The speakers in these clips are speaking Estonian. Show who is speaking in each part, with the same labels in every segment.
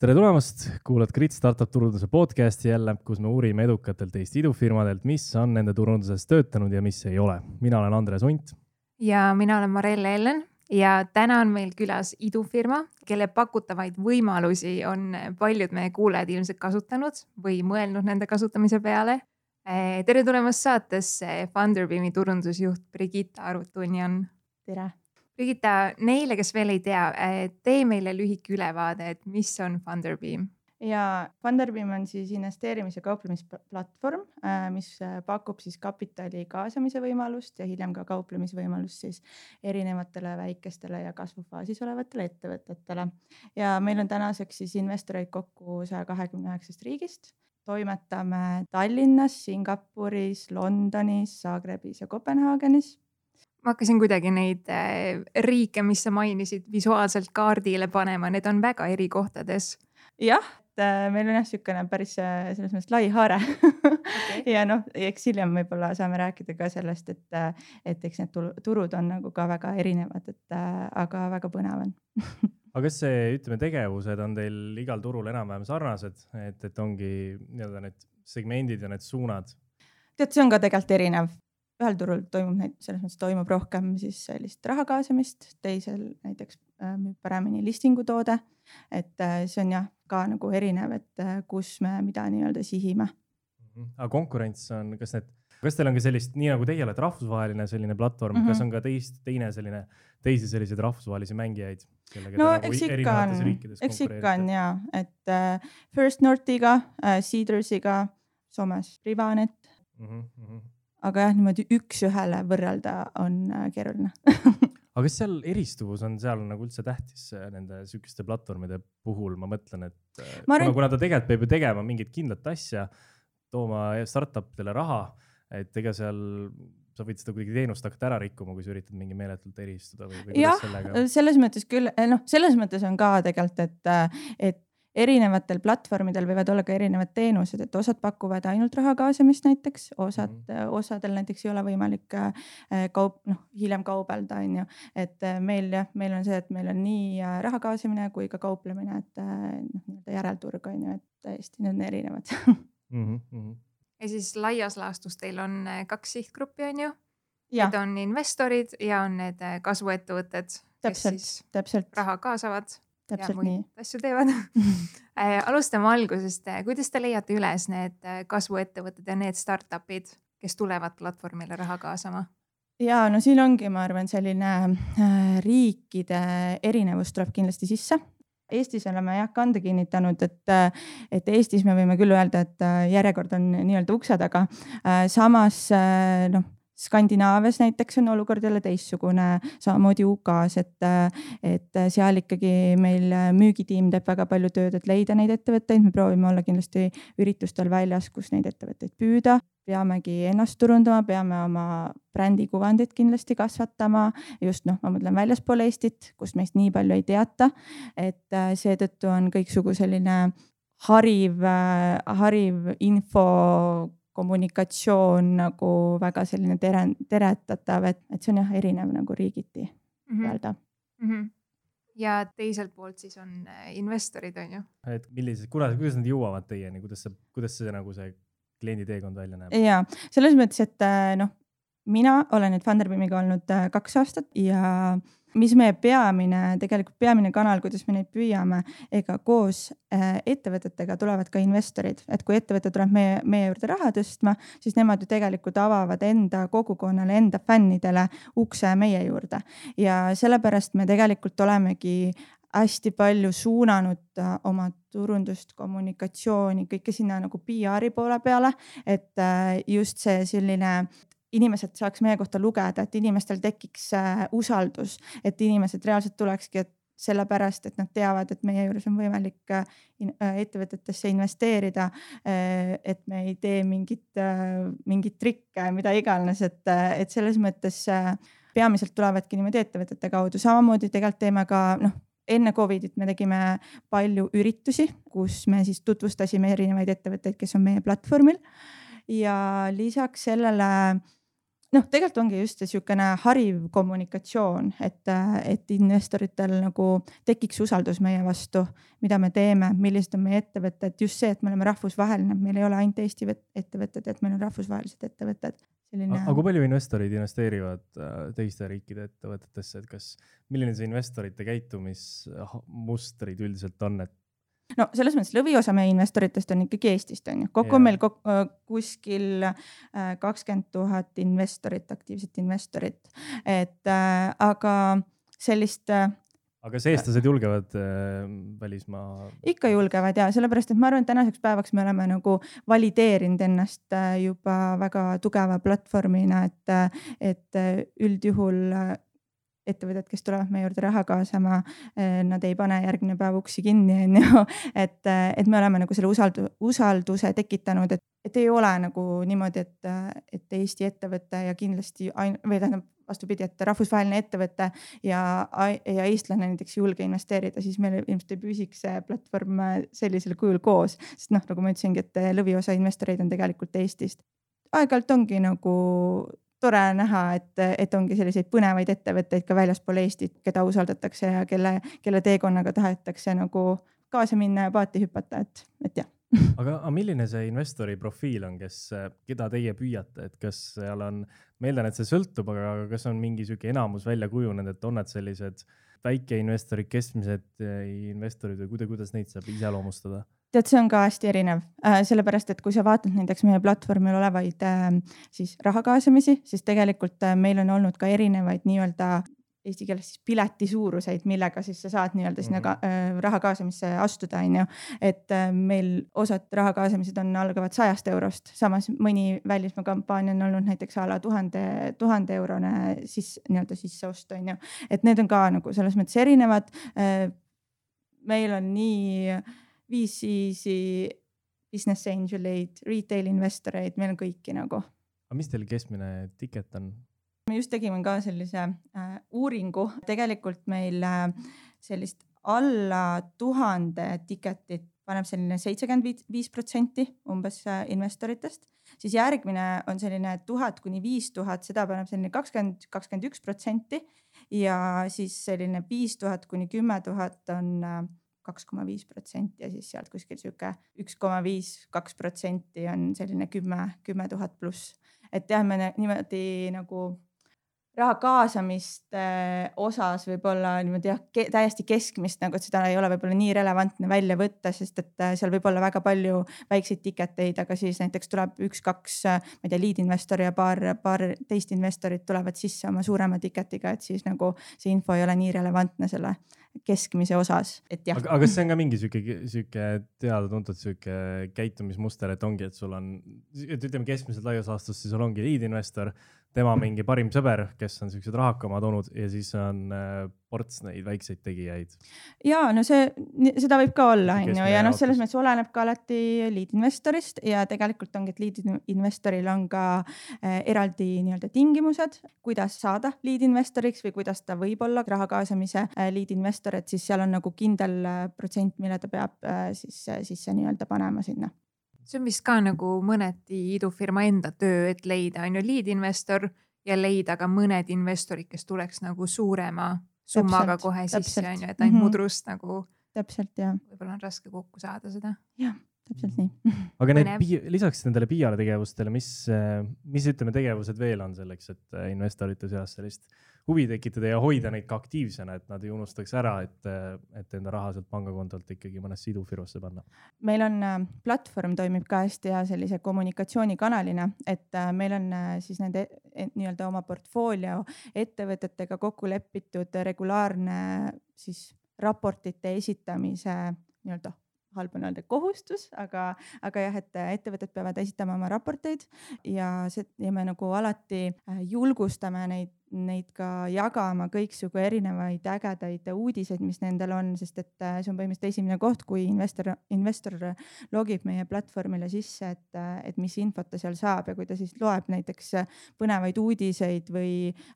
Speaker 1: tere tulemast, kuulad Grit Startup turunduse podcasti jälle, kus me uurime edukatelt Eesti idufirmadelt, mis on nende turunduses töötanud ja mis ei ole. mina olen Andres Unt.
Speaker 2: ja mina olen Marelle Ellen ja täna on meil külas idufirma, kelle pakutavaid võimalusi on paljud meie kuulajad ilmselt kasutanud või mõelnud nende kasutamise peale. tere tulemast saatesse, Funderbeami turundusjuht Brigitta Arut-Tunjan.
Speaker 3: tere
Speaker 2: Brigitta, neile, kes veel ei tea, eh, tee meile lühike ülevaade, et mis on Funderbeam
Speaker 3: ja Funderbeam on siis investeerimis- ja kauplemisplatvorm, äh, mis äh, pakub siis kapitali kaasamise võimalust ja hiljem ka kauplemisvõimalust siis erinevatele väikestele ja kasvufaasis olevatele ettevõtetele. ja meil on tänaseks siis investoreid kokku saja kahekümne üheksast riigist. toimetame Tallinnas, Singapuris, Londonis, Zagrebis ja Kopenhaagenis
Speaker 2: ma hakkasin kuidagi neid äh, riike, mis sa mainisid, visuaalselt kaardile panema, need on väga eri kohtades.
Speaker 3: jah, et äh, meil on jah, niisugune päris äh, selles mõttes lai haare okay. ja noh, eks hiljem võib-olla saame rääkida ka sellest, et, et eks need turud on nagu ka väga erinevad, et aga väga põnev on
Speaker 1: aga kas see, ütleme, tegevused on teil igal turul enam-vähem sarnased, et, et ongi nii-öelda need segmendid ja need suunad?
Speaker 3: tead, see on ka tegelikult erinev, ühel turul toimub neid, selles mõttes toimub rohkem siis sellist raha kaasamist, teisel näiteks äh, müüb paremini listingu toode. et äh, see on jah, ka nagu erinev, et äh, kus me mida nii-öelda sihime.
Speaker 1: Mhm. aga konkurents on, kas need, kas teil on ka sellist, nii nagu teie olete rahvusvaheline selline platvorm mm, -hmm. kas on ka teist, teine selline, teisi selliseid rahvusvahelisi mängijaid?
Speaker 3: no nagu eks ikka on, eks ikka on ja, et äh, First Northiga äh,, Seedersiga, Soomes Rivanet mm. -hmm aga jah, niimoodi üks-ühele võrrelda on äh, keeruline.
Speaker 1: Aga kas seal eristuvus on seal nagu üldse tähtis äh, nende sihukeste platvormide puhul, ma mõtlen, et äh, ma arvan... kuna, kuna ta tegelikult peab ju tegema mingit kindlat asja, tooma startup idele raha, et ega seal sa võid seda kuidagi teenust hakata ära rikkuma, kui sa üritad mingi meeletult eristuda või,
Speaker 3: või jah, selles mõttes küll, noh, selles mõttes on ka tegelikult, et, et erinevatel platvormidel võivad olla ka erinevad teenused, et osad pakuvad ainult raha kaasamist näiteks, osad mm, -hmm. osadel näiteks ei ole võimalik äh, kaup, noh hiljem kaubelda, on ju. et äh, meil jah, meil on see, et meil on nii raha kaasamine kui ka kauplemine, et noh, nii-öelda järelturg on ju, et täiesti need on erinevad
Speaker 2: mm. -hmm. ja siis laias laastus teil on kaks sihtgruppi, on ju? Need on investorid ja on need kasvuettevõtted, kes siis
Speaker 3: täpselt.
Speaker 2: raha kaasavad
Speaker 3: täpselt nii.
Speaker 2: asju teevad äh, alustame algusest, kuidas te leiate üles need äh, kasvuettevõtted ja need startup'id, kes tulevad platvormile raha kaasama?
Speaker 3: ja no siin ongi, ma arvan, selline äh, riikide erinevus tuleb kindlasti sisse. Eestis oleme jah kande kinnitanud, et, et Eestis me võime küll öelda, et järjekord on nii-öelda ukse taga. samas noh Skandinaavias näiteks on olukord jälle teistsugune, samamoodi UK-s, et, et seal ikkagi meil müügitiim teeb väga palju tööd, et leida neid ettevõtteid, me proovime olla kindlasti üritustel väljas, kus neid ettevõtteid püüda. Peamegi ennast turundama, peame oma brändi kuvandit kindlasti kasvatama. Just noh, ma mõtlen väljaspool Eestit, kust meist nii palju ei teata. et seetõttu on kõiksugu selline hariv, hariv info kommunikatsioon nagu väga selline tere, teretatav, et, et see on jah erinev nagu riigiti mm -hmm. mm. -hmm
Speaker 2: ja teiselt poolt siis on äh, investorid, on ju.
Speaker 1: et millised, kuidas, kuidas nad jõuavad teieni, kuidas see, kuidas see nagu see kliendi teekond välja näeb?
Speaker 3: ja selles mõttes, et äh, noh, mina olen nüüd Funderbeamiga olnud äh, kaks aastat ja mis meie peamine, tegelikult peamine kanal, kuidas me neid püüame, ega koos äh, ettevõtetega tulevad ka investorid, et kui ettevõte tuleb meie, meie juurde raha tõstma, siis nemad ju tegelikult avavad enda kogukonnale, enda fännidele ukse meie juurde. Ja sellepärast me tegelikult olemegi hästi palju suunanud äh, oma turundust, kommunikatsiooni, kõike sinna nagu PR-i poole peale, et äh, just see selline inimesed saaks meie kohta lugeda, et inimestel tekiks äh, usaldus, et inimesed reaalselt tulekski, et sellepärast, et nad teavad, et meie juures on võimalik äh, äh, ettevõtetesse investeerida. et me ei tee mingit, mingeid trikke, mida iganes, et, et selles mõttes peamiselt tulevadki niimoodi ettevõtete kaudu, samamoodi tegelikult teeme ka noh enne Covidit me tegime palju üritusi, kus me siis tutvustasime erinevaid ettevõtteid, kes on meie platvormil. ja lisaks sellele noh, tegelikult ongi just niisugune hariv kommunikatsioon, et, et investoritel nagu tekiks usaldus meie vastu, mida me teeme, millised on meie ettevõtted, just see, et me oleme rahvusvaheline, meil ei ole ainult Eesti ettevõtted, et meil on rahvusvahelised ettevõtted.
Speaker 1: selline. aga kui palju investorid investeerivad äh, teiste riikide ettevõtetesse, et kas, milline see investorite käitumismustrid üldiselt on, et
Speaker 3: no selles mõttes lõviosa meie investoritest on ikkagi Eestist on ju, kokku on meil kok äh, kuskil äh, kakskümmend tuhat investorit, aktiivset investorit, et äh, aga sellist äh,
Speaker 1: aga kas eestlased julgevad äh, välismaa?
Speaker 3: ikka julgevad ja sellepärast, et ma arvan, et tänaseks päevaks me oleme nagu valideerinud ennast äh, juba väga tugeva platvormina, et, et üldjuhul ettevõtted, kes tulevad meie juurde raha kaasama, eh, nad ei pane järgmine päev uksi kinni, on ju. et, eh, et me oleme nagu selle usaldu, usalduse tekitanud, et, et ei ole nagu niimoodi, et, et Eesti ettevõte ja kindlasti ain-, või tähendab vastupidi, et rahvusvaheline ettevõte ja, ja eestlane näiteks ei julge investeerida, siis meil ilmselt ei püsiks see platvorm sellisel kujul koos. sest noh, nagu ma ütlesingi, et lõviosa investoreid on tegelikult Eestist. aeg-ajalt ongi nagu tore näha, et, et ongi selliseid põnevaid ettevõtteid ka väljaspool Eestit, keda usaldatakse ja kelle, kelle teekonnaga tahetakse nagu kaasa minna ja paati hüpata, et, et jah
Speaker 1: aga, aga milline see investori profiil on, kes, keda teie püüate, et kas seal on, ma eeldan, et see sõltub, aga kas on mingi sihuke enamus välja kujunenud, et on need sellised väikeinvestorid, keskmised investorid või kuidas, kuidas neid saab iseloomustada?
Speaker 3: Tead, see on ka hästi erinev äh,, sellepärast et kui sa vaatad näiteks meie platvormil olevaid äh, siis raha kaasamisi, siis tegelikult äh, meil on olnud ka erinevaid nii-öelda eesti keeles siis pileti suuruseid, millega siis sa saad nii-öelda sinna ka, äh, raha kaasamisse astuda, on ju. et äh, meil osad raha kaasamised on, algavad sajast eurost, samas mõni välismaa kampaania on olnud näiteks a la tuhande, tuhande eurone siis nii-öelda sisseost, on ju. et need on ka nagu selles mõttes erinevad äh,. meil on nii äh, VC-si, business angel eid, retail investoreid, meil on kõiki nagu.
Speaker 1: aga mis teil keskmine ticket on?
Speaker 3: me just tegime ka sellise äh, uuringu, tegelikult meil äh, sellist alla tuhande ticket'it paneb selline seitsekümmend viis protsenti umbes äh, investoritest, siis järgmine on selline tuhat kuni viis tuhat, seda paneb selline kakskümmend, kakskümmend üks protsenti ja siis selline viis tuhat kuni kümme tuhat on äh, kaks koma viis protsenti ja siis sealt kuskil sihuke üks koma viis, kaks protsenti on selline kümme, kümme tuhat pluss. et jah, me niimoodi nagu raha kaasamiste osas võib-olla niimoodi jah täiesti keskmist nagu, et seda ei ole võib-olla nii relevantne välja võtta, sest et äh, seal võib olla väga palju väikseid ticket eid, aga siis näiteks tuleb üks-kaks, äh, ma ei tea, lead investor ja paar, paar teist investorit tulevad sisse oma suurema ticket'iga, et siis nagu see info ei ole nii relevantne selle keskmise osas, et jah.
Speaker 1: aga kas see on ka mingi sihuke, sihuke teada-tuntud sihuke käitumismuster, et ongi, et sul on, et ütleme keskmiselt laias laastus, siis sul ongi lead investor tema mingi parim sõber, kes on siuksed rahakama toonud ja siis on äh, ports neid väikseid tegijaid.
Speaker 3: ja no see, seda võib ka olla, on ju, ja noh, selles mõttes oleneb ka alati lead investorist ja tegelikult ongi, et lead investoril on ka äh, eraldi nii-öelda tingimused, kuidas saada lead investoriks või kuidas ta võib olla raha kaasamise äh, lead investor, et siis seal on nagu kindel protsent, mille ta peab siis sisse nii-öelda panema sinna
Speaker 2: see on vist ka nagu mõneti idufirma enda töö, et leida on ju lead investor ja leida ka mõned investorid, kes tuleks nagu suurema summaga täpselt, kohe sisse on ju, et ainult mm -hmm. mudrust nagu.
Speaker 3: täpselt jah.
Speaker 2: võib-olla on raske kokku saada seda.
Speaker 3: jah täpselt nii.
Speaker 1: aga need lisaks nendele PR tegevustele, mis, mis ütleme, tegevused veel on selleks, et investorite seas sellist huvi tekitada ja hoida neid ka aktiivsena, et nad ei unustaks ära, et, et enda raha sealt pangakontolt ikkagi mõnesse idufirmasse panna.
Speaker 3: meil on äh, platvorm toimib ka hästi hea sellise kommunikatsioonikanalina, et äh, meil on äh, siis nende nii-öelda oma portfoolio ettevõtetega kokku lepitud regulaarne siis raportite esitamise nii-öelda halb on öelda kohustus, aga, aga jah, et ettevõtted peavad esitama oma raporteid ja see ja me nagu alati äh, julgustame neid, neid ka jagama kõiksugu erinevaid ägedaid uudiseid, mis nendel on, sest et äh, see on põhimõtteliselt esimene koht, kui investor, investor logib meie platvormile sisse, et, et mis infot ta seal saab ja kui ta siis loeb näiteks põnevaid uudiseid või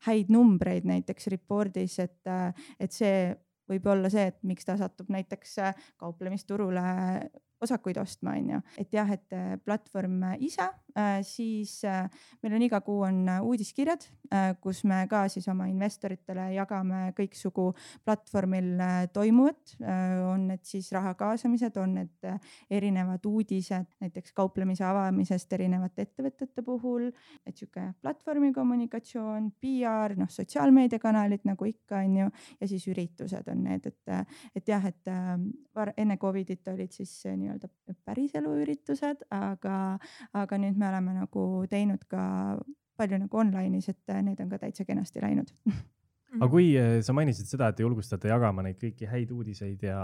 Speaker 3: häid numbreid näiteks report'is, et, et see võib olla see, et miks ta satub näiteks äh, kauplemisturule osakuid ostma, on ju. et jah, et platvorm ise, siis meil on iga kuu on uudiskirjad, kus me ka siis oma investoritele jagame kõiksugu platvormil toimuvat. on need siis raha kaasamised, on need erinevad uudised näiteks kauplemise avamisest erinevate ettevõtete puhul, et sihuke platvormi kommunikatsioon, PR, noh, sotsiaalmeediakanalid nagu ikka, on ju, ja siis üritused on need, et, et jah, et äh, enne Covidit olid siis nii-öelda päriselu üritused, aga, aga nüüd me oleme nagu teinud ka palju nagu online'is, et need on ka täitsa kenasti läinud
Speaker 1: aga kui eh, sa mainisid seda, et te julgustate jagama neid kõiki häid uudiseid ja,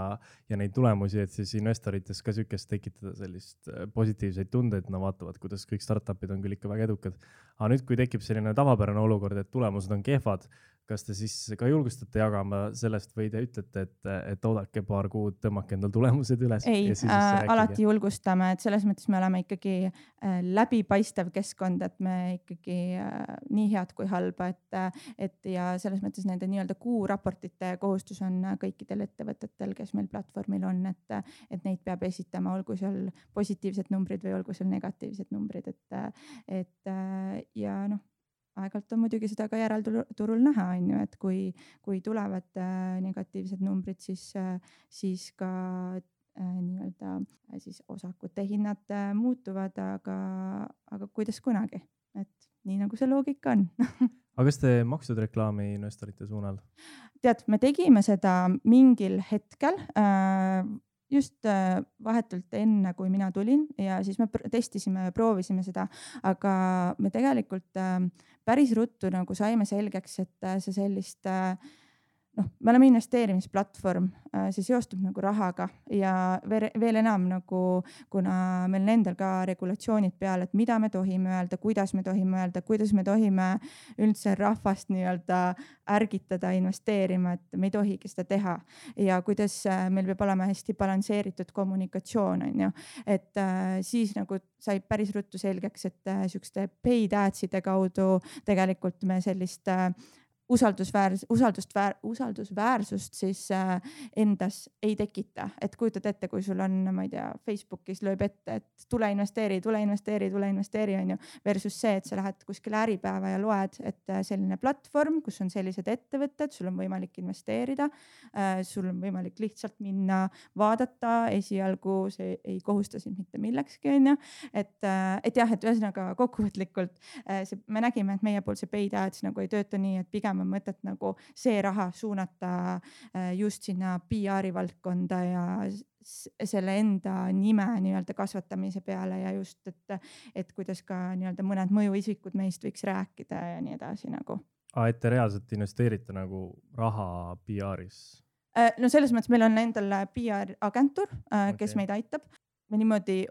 Speaker 1: ja neid tulemusi, et siis investorites ka sihukest tekitada sellist eh, positiivseid tundeid, no vaatavad, kuidas kõik startup'id on küll ikka väga edukad. aga nüüd, kui tekib selline tavapärane olukord, et tulemused on kehvad, kas te siis ka julgustate jagama sellest või te ütlete, et, et oodake paar kuud, tõmmake endal tulemused üles?
Speaker 3: ei, äh, alati julgustame, et selles mõttes me oleme ikkagi äh, läbipaistev keskkond, et me ikkagi äh, nii head kui halba, et, äh, et ja selles mõttes nende nii-öelda kuuraportite kohustus on kõikidel ettevõtetel, kes meil platvormil on, et, et neid peab esitama, olgu seal positiivsed numbrid või olgu seal negatiivsed numbrid, et, et äh, ja noh aeg-ajalt on muidugi seda ka järelturul näha, on ju, et kui, kui tulevad äh, negatiivsed numbrid, siis äh,, siis ka äh, nii-öelda siis osakute hinnad muutuvad, aga, aga kuidas kunagi, et nii nagu see loogika on
Speaker 1: aga kas te maksud reklaami investorite suunal?
Speaker 3: tead, me tegime seda mingil hetkel äh, just äh, vahetult enne, kui mina tulin ja siis me testisime ja proovisime seda, aga me tegelikult äh, päris ruttu nagu saime selgeks, et äh, see sellist noh, me oleme investeerimisplatvorm, äh, see seostub nagu rahaga ja veel enam nagu, kuna meil endal ka regulatsioonid peal, et mida me tohime öelda, kuidas me tohime öelda, kuidas me tohime üldse rahvast nii-öelda ärgitada investeerima, et me ei tohigi seda teha. ja kuidas äh, meil peab olema hästi balansseeritud kommunikatsioon, on ju, et äh, siis nagu sai päris ruttu selgeks, et sihukeste paid ads'ide kaudu tegelikult me sellist äh, usaldusväär-, usaldust väär-, usaldusväärsust siis äh, endas ei tekita, et kujutad ette, kui sul on, ma ei tea, Facebookis lööb ette, et tule investeeri, tule investeeri, tule investeeri, on ju. Versus see, et sa lähed kuskile Äripäeva ja loed, et äh, selline platvorm, kus on sellised ettevõtted, sul on võimalik investeerida äh,. sul on võimalik lihtsalt minna vaadata, esialgu see ei kohusta sind mitte millekski, on ju. et, äh, et jah, et ühesõnaga kokkuvõtlikult äh, see, me nägime, et meie poolt see paid ads nagu ei tööta nii, et pigem on mõtet nagu see raha suunata äh, just sinna PR-i valdkonda ja selle enda nime nii-öelda kasvatamise peale ja just, et, et kuidas ka nii-öelda mõned mõjuisikud meist võiks rääkida ja nii edasi nagu.
Speaker 1: aa, et te reaalselt investeerite nagu raha PR-is?
Speaker 3: Äh, no selles mõttes meil on endal PR agentuur, äh, kes okay. meid aitab. me niimoodi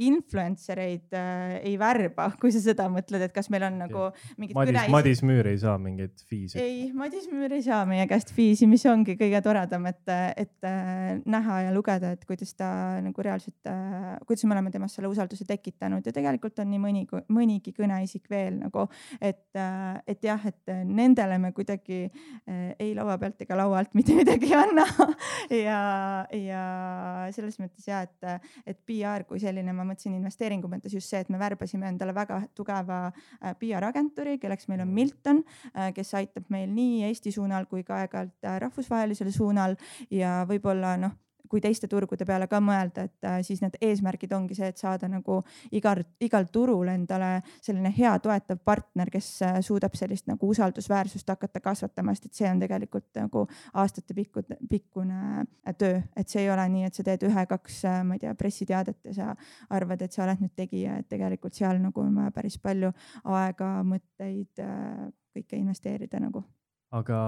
Speaker 3: influencer eid äh, ei värba, kui sa seda mõtled, et kas meil on nagu
Speaker 1: mingid Madis, kõne... Madis Müür ei saa mingeid fiisi?
Speaker 3: ei, Madis Müür ei saa meie käest fiisi, mis ongi kõige toredam, et, et äh, näha ja lugeda, et kuidas ta nagu reaalselt äh,, kuidas me oleme temast selle usalduse tekitanud. Ja tegelikult on nii mõni, mõnigi kõneisik veel nagu, et äh,, et jah, et nendele me kuidagi äh, ei laua pealt ega laua alt mitte midagi ei anna. Ja, ja selles mõttes ja, et, et PR kui selline ma mõtlesin investeeringu mõttes just see, et me värbasime endale väga tugeva äh, PR-agentuuri, kelleks meil on Milton, äh, kes aitab meil nii Eesti suunal kui ka aeg-ajalt äh, rahvusvahelisel suunal. Ja võib-olla noh kui teiste turgude peale ka mõelda, et äh, siis need eesmärgid ongi see, et saada nagu igal, igal turul endale selline hea toetav partner, kes äh, suudab sellist nagu usaldusväärsust hakata kasvatama, sest et see on tegelikult nagu aastatepikku, pikkune äh, töö, et see ei ole nii, et sa teed ühe-kaks, ma ei tea, pressiteadet ja sa arvad, et sa oled nüüd tegija, et tegelikult seal nagu on vaja päris palju aega, mõtteid, kõike investeerida nagu
Speaker 1: aga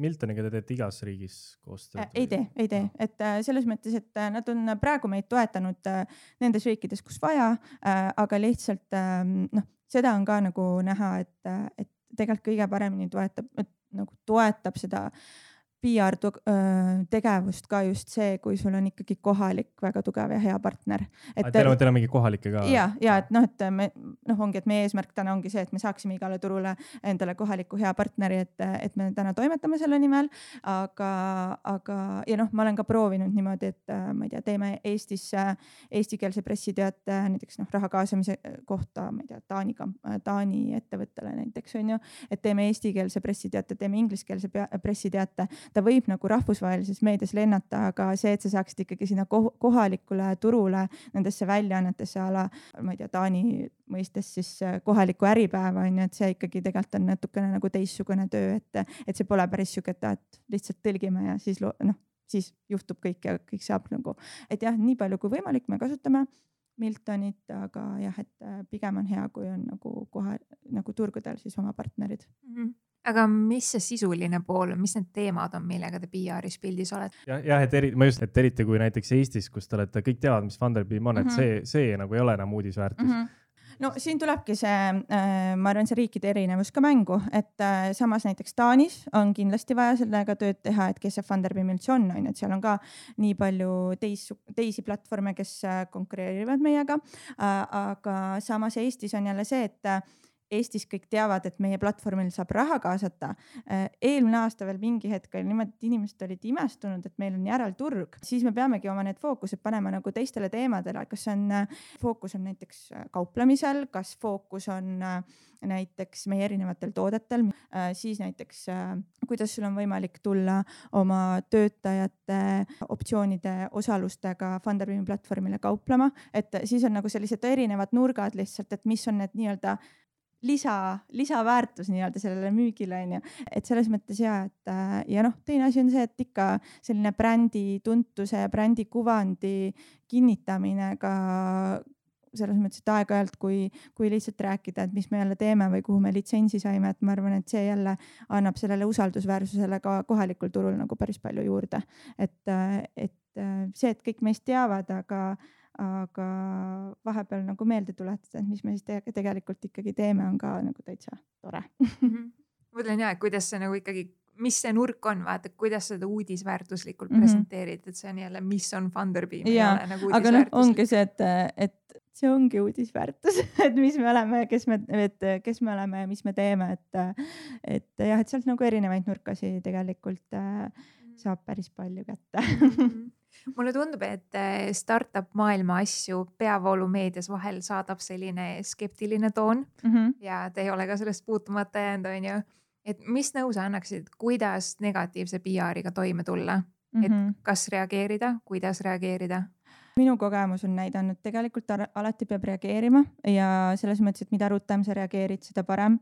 Speaker 1: Miltoniga te teete igas riigis koostööd?
Speaker 3: Äh, ei tee, ei tee, et äh, selles mõttes, et äh, nad on praegu meid toetanud nendes riikides, kus vaja, aga lihtsalt ähm, noh, seda on ka nagu näha, et, et tegelikult kõige paremini toetab, nagu toetab seda PR tegevust ka just see, kui sul on ikkagi kohalik väga tugev ja hea partner.
Speaker 1: teil on, teil on mingi kohalikke ka?
Speaker 3: ja, ja et noh, et me noh, ongi, et meie eesmärk täna ongi see, et me saaksime igale turule endale kohaliku hea partneri, et, et me täna toimetame selle nimel. aga, aga ja noh, ma olen ka proovinud niimoodi, et ma ei tea, teeme Eestis eestikeelse pressiteate näiteks noh, raha kaasamise kohta, ma ei tea, Taaniga, Taani ettevõttele näiteks on ju, et teeme eestikeelse pressiteate, teeme ingliskeelse pressiteate ta võib nagu rahvusvahelises meedias lennata, aga see, et sa saaksid ikkagi sinna kohalikule turule, nendesse väljaannetesse a la, ma ei tea, Taani mõistes siis äh, kohalikku Äripäeva on ju, et see ikkagi tegelikult on natukene nagu teistsugune töö, et, et see pole päris sihuke, et, et lihtsalt tõlgime ja siis noh, siis juhtub kõik ja kõik saab nagu, et jah, nii palju kui võimalik me kasutame Miltonit, aga jah, et äh, pigem on hea, kui on nagu kohe nagu turgudel siis oma partnerid mm.
Speaker 2: -hmm aga mis see sisuline pool on, mis need teemad on, millega te PR-is pildis olete?
Speaker 1: jah, jah, et eri, ma just, et eriti kui näiteks Eestis, kus te olete, kõik teavad, mis Funderbeam on mm, -hmm. et mhm. see, see nagu ei ole enam uudisväärtus mm. -hmm
Speaker 3: no siin tulebki see, äh, ma arvan, see riikide erinevus ka mängu, et äh, samas näiteks Taanis on kindlasti vaja sellega tööd teha, et kes see Funderbeam üldse on, on ju, et seal on ka nii palju teisi, teisi platvorme, kes äh, konkureerivad meiega. aga samas Eestis on jälle see, et Eestis kõik teavad, et meie platvormil saab raha kaasata. Äh, eelmine aasta veel mingi hetk oli niimoodi, et inimesed olid imestunud, et meil on järelturg, siis me peamegi oma need fookused panema nagu teistele teemadele, kas on, äh, fookus on näiteks äh, kauplemisel, kas fookus on näiteks meie erinevatel toodetel, siis näiteks kuidas sul on võimalik tulla oma töötajate optsioonide osalustega Funderbeami platvormile kauplema, et siis on nagu sellised erinevad nurgad lihtsalt, et mis on need nii-öelda lisa, lisaväärtus nii-öelda sellele müügile on ju, et selles mõttes ja, et äh, ja noh, teine asi on see, et ikka selline brändi tuntuse ja brändi kuvandi kinnitamine ka selles mõttes, et aeg-ajalt, kui, kui lihtsalt rääkida, et mis me jälle teeme või kuhu me litsentsi saime, et ma arvan, et see jälle annab sellele usaldusväärsusele ka kohalikul turul nagu päris palju juurde. et, äh, et äh, see, et kõik meist teavad, aga aga vahepeal nagu meelde tuletada, et mis me siis te tegelikult ikkagi teeme, on ka nagu täitsa tore
Speaker 2: mhm. mõtlen ja, et kuidas see nagu ikkagi, mis see nurk on, vaata, kuidas seda uudisväärtuslikult mm -hmm. presenteerida, et see on jälle, mis on Funderbeam.
Speaker 3: Nagu aga noh, ongi see, et, et see ongi uudisväärtus et mis me oleme, kes me, et kes me oleme ja mis me teeme, et, et jah, et sealt nagu erinevaid nurkasid tegelikult äh, saab päris palju kätte
Speaker 2: mhm mulle tundub, et äh, startup maailma asju peavoolumeedias vahel saadab selline skeptiline toon mm -hmm. ja te ei ole ka sellest puutumata jäänud, onju. et mis nõu sa annaksid, kuidas negatiivse PR-iga toime tulla mm, -hmm. et mhm. kas reageerida, kuidas reageerida?
Speaker 3: minu kogemus on näidanud, tegelikult alati peab reageerima ja selles mõttes, et mida rutem sa reageerid, seda parem.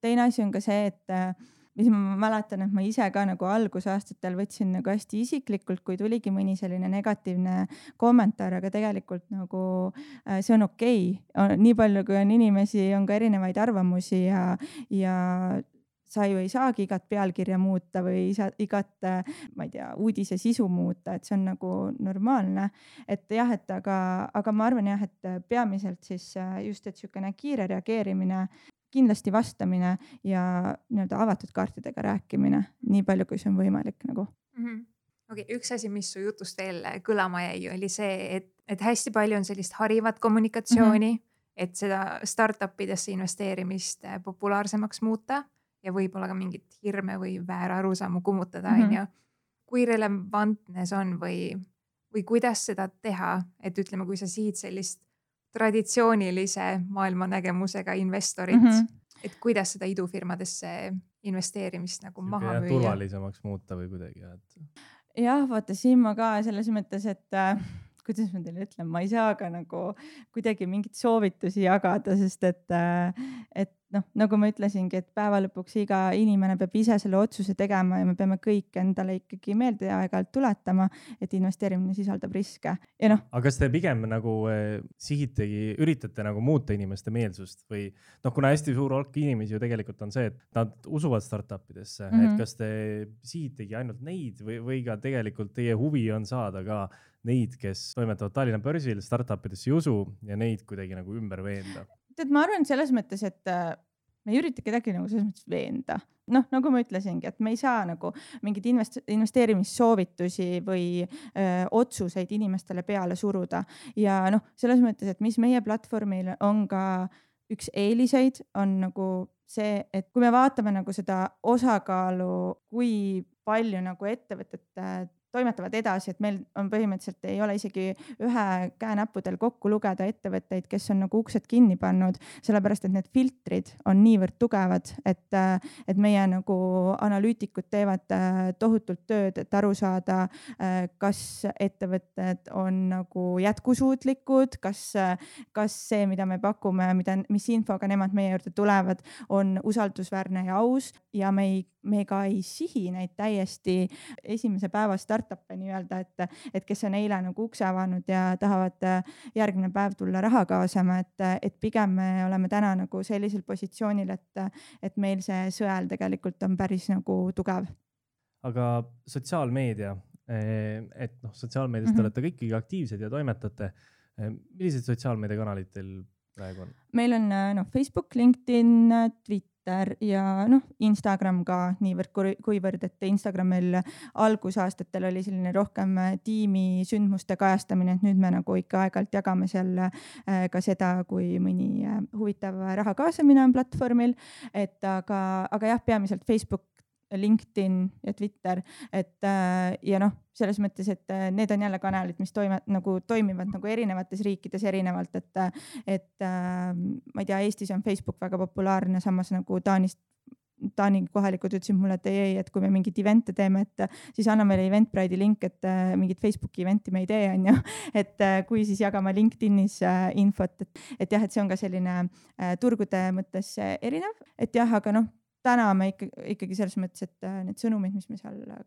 Speaker 3: teine asi on ka see, et äh, mis ma mäletan, et ma ise ka nagu algusaastatel võtsin nagu hästi isiklikult, kui tuligi mõni selline negatiivne kommentaar, aga tegelikult nagu äh, see on okei okay.. nii palju, kui on inimesi, on ka erinevaid arvamusi ja, ja sa ju ei saagi igat pealkirja muuta või isa, igat, ma ei tea, uudise sisu muuta, et see on nagu normaalne. et jah, et aga, aga ma arvan jah, et peamiselt siis äh, just, et niisugune kiire reageerimine kindlasti vastamine ja nii-öelda avatud kaartidega rääkimine, nii palju, kui see on võimalik nagu mm
Speaker 2: -hmm okei okay,, üks asi, mis su jutust veel kõlama jäi, oli see, et, et hästi palju on sellist harivat kommunikatsiooni mm, -hmm. et seda startup idesse investeerimist populaarsemaks muuta ja võib-olla ka mingit hirme või väärarusaamu kummutada, mhm. onju. kui relevantne see on või, või kuidas seda teha, et ütleme, kui sa siit sellist traditsioonilise maailmanägemusega investorit mm, -hmm. et kuidas seda idufirmadesse investeerimist nagu Siuke maha müüa.
Speaker 1: turvalisemaks muuta või kuidagi, et.
Speaker 3: jah, vaata siin ma ka selles mõttes, et äh, kuidas ma teile ütlen, ma ei saa ka nagu kuidagi mingeid soovitusi jagada, sest et, äh, et noh, nagu ma ütlesingi, et päeva lõpuks iga inimene peab ise selle otsuse tegema ja me peame kõik endale ikkagi meelde aeg-ajalt tuletama, et investeerimine sisaldab riske ja noh.
Speaker 1: aga kas te pigem nagu eh, sihitegi, üritate nagu muuta inimeste meelsust või noh, kuna hästi suur hulk inimesi ju tegelikult on see, et nad usuvad startup idesse mm, -hmm. et mhm. kas te sihitegi ainult neid või, või ka tegelikult teie huvi on saada ka neid, kes toimetavad Tallinna börsil, startup idesse ei usu ja neid kuidagi nagu ümber veenda
Speaker 3: tead, ma arvan selles mõttes, et äh, me ei ürita kedagi nagu selles mõttes veenda. Noh, nagu ma ütlesingi, et me ei saa nagu mingeid invest-, investeerimissoovitusi või öö, otsuseid inimestele peale suruda. Ja noh, selles mõttes, et mis meie platvormil on ka üks eeliseid, on nagu see, et kui me vaatame nagu seda osakaalu, kui palju nagu ettevõtete toimetavad edasi, et meil on põhimõtteliselt ei ole isegi ühe käenäppudel kokku lugeda ettevõtteid, kes on nagu uksed kinni pannud, sellepärast et need filtrid on niivõrd tugevad, et, et meie nagu analüütikud teevad äh, tohutult tööd, et aru saada, äh, kas ettevõtted on nagu jätkusuutlikud, kas, kas see, mida me pakume, mida, mis infoga nemad meie juurde tulevad, on usaldusväärne ja aus. Ja me ei me ka ei sihi neid täiesti esimese päeva startup'e nii-öelda, et, et kes on eile nagu ukse avanud ja tahavad äh, järgmine päev tulla raha kaasama, et, et pigem me oleme täna nagu sellisel positsioonil, et, et meil see sõel tegelikult on päris nagu tugev.
Speaker 1: aga sotsiaalmeedia, eh, et noh, sotsiaalmeedias mm -hmm. te olete ka ikkagi aktiivsed ja toimetate. Eh, millised sotsiaalmeediakanalid teil praegu on?
Speaker 3: meil on äh, noh, Facebook, LinkedIn, Twitter Twitter ja noh, Instagram ka niivõrd kuivõrd, et Instagramil algusaastatel oli selline rohkem äh, tiimi sündmuste kajastamine, et nüüd me nagu ikka aeg-ajalt jagame seal äh, ka seda, kui mõni äh, huvitav raha kaasamine on platvormil. et aga, aga jah, peamiselt Facebook LinkedIn ja Twitter, et äh, ja noh, selles mõttes, et äh, need on jälle kanalid, mis toime, nagu toimivad nagu erinevates riikides erinevalt, et, et äh, ma ei tea, Eestis on Facebook väga populaarne, samas nagu Taanist Taani kohalikud ütlesid mulle, et ei, ei, et kui me mingeid event'e teeme, et siis anna meile Eventbride'i link, et äh, mingit Facebooki event'i me ei tee, onju. et äh, kui siis jagame LinkedInis äh, infot, et, et jah, et see on ka selline äh, turgude mõttes erinev, et jah, aga noh täna me ikka, ikkagi selles mõttes, et äh, need sõnumid, mis me seal äh,